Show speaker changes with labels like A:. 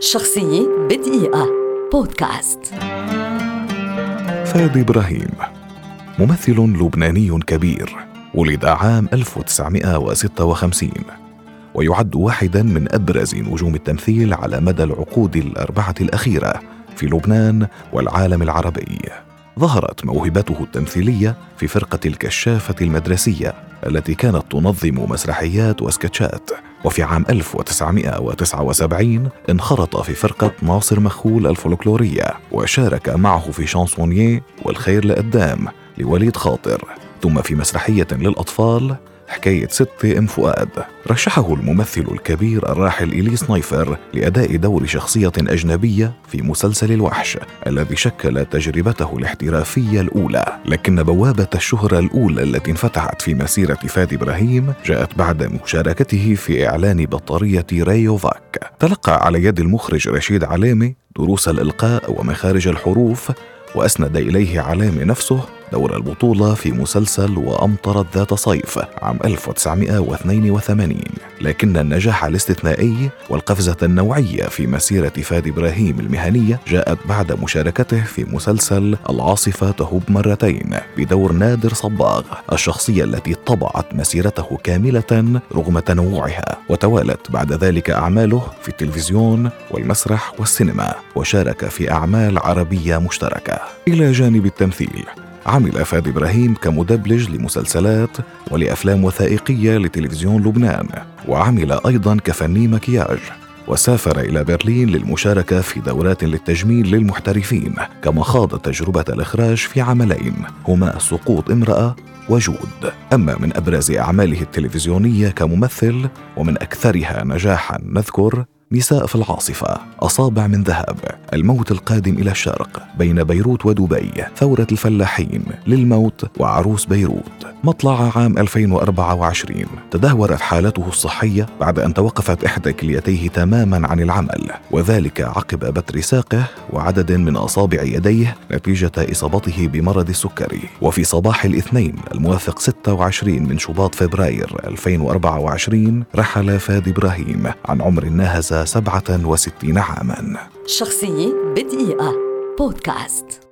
A: شخصية بدقيقة. بودكاست.
B: فادي إبراهيم ممثل لبناني كبير ولد عام 1956 ويعد واحدا من أبرز نجوم التمثيل على مدى العقود الأربعة الأخيرة في لبنان والعالم العربي. ظهرت موهبته التمثيلية في فرقة الكشافة المدرسية التي كانت تنظم مسرحيات وسكتشات. وفي عام 1979 انخرط في فرقة ناصر مخول الفولكلورية وشارك معه في شانسونييه والخير لقدام لوليد خاطر. ثم في مسرحية للأطفال حكاية ست أم فؤاد. رشحه الممثل الكبير الراحل إليس نايفر لأداء دور شخصية أجنبية في مسلسل الوحش الذي شكل تجربته الاحترافية الأولى. لكن بوابة الشهرة الأولى التي انفتحت في مسيرة فادي إبراهيم جاءت بعد مشاركته في إعلان بطارية ريوفاك. تلقى على يد المخرج رشيد علامة دروس الإلقاء ومخارج الحروف وأسند إليه علامة نفسه دور البطولة في مسلسل وأمطرت ذات صيف عام 1982 لكن النجاح الاستثنائي والقفزة النوعية في مسيرة فادي إبراهيم المهنية جاءت بعد مشاركته في مسلسل العاصفة تهب مرتين بدور نادر صباغ الشخصية التي طبعت مسيرته كاملة رغم تنوعها وتوالت بعد ذلك أعماله في التلفزيون والمسرح والسينما وشارك في أعمال عربية مشتركة. إلى جانب التمثيل. عمل فادي إبراهيم كمدبلج لمسلسلات ولأفلام وثائقية لتلفزيون لبنان وعمل أيضا كفني مكياج وسافر إلى برلين للمشاركة في دورات للتجميل للمحترفين كما خاض تجربة الإخراج في عملين هما سقوط امرأة وجود. أما من أبرز أعماله التلفزيونية كممثل ومن أكثرها نجاحا نذكر نساء في العاصفة أصابع من ذهب الموت القادم إلى الشرق بين بيروت ودبي ثورة الفلاحين للموت وعروس بيروت. مطلع عام 2024 تدهورت حالته الصحية بعد أن توقفت إحدى كليتيه تماما عن العمل وذلك عقب بتر ساقه وعدد من أصابع يديه نتيجة إصابته بمرض السكري. وفي صباح الاثنين الموافق 26 من شباط فبراير 2024 رحل فادي إبراهيم عن عمر ناهز 67 عاما.
A: شخصية بدقيقة. بودكاست.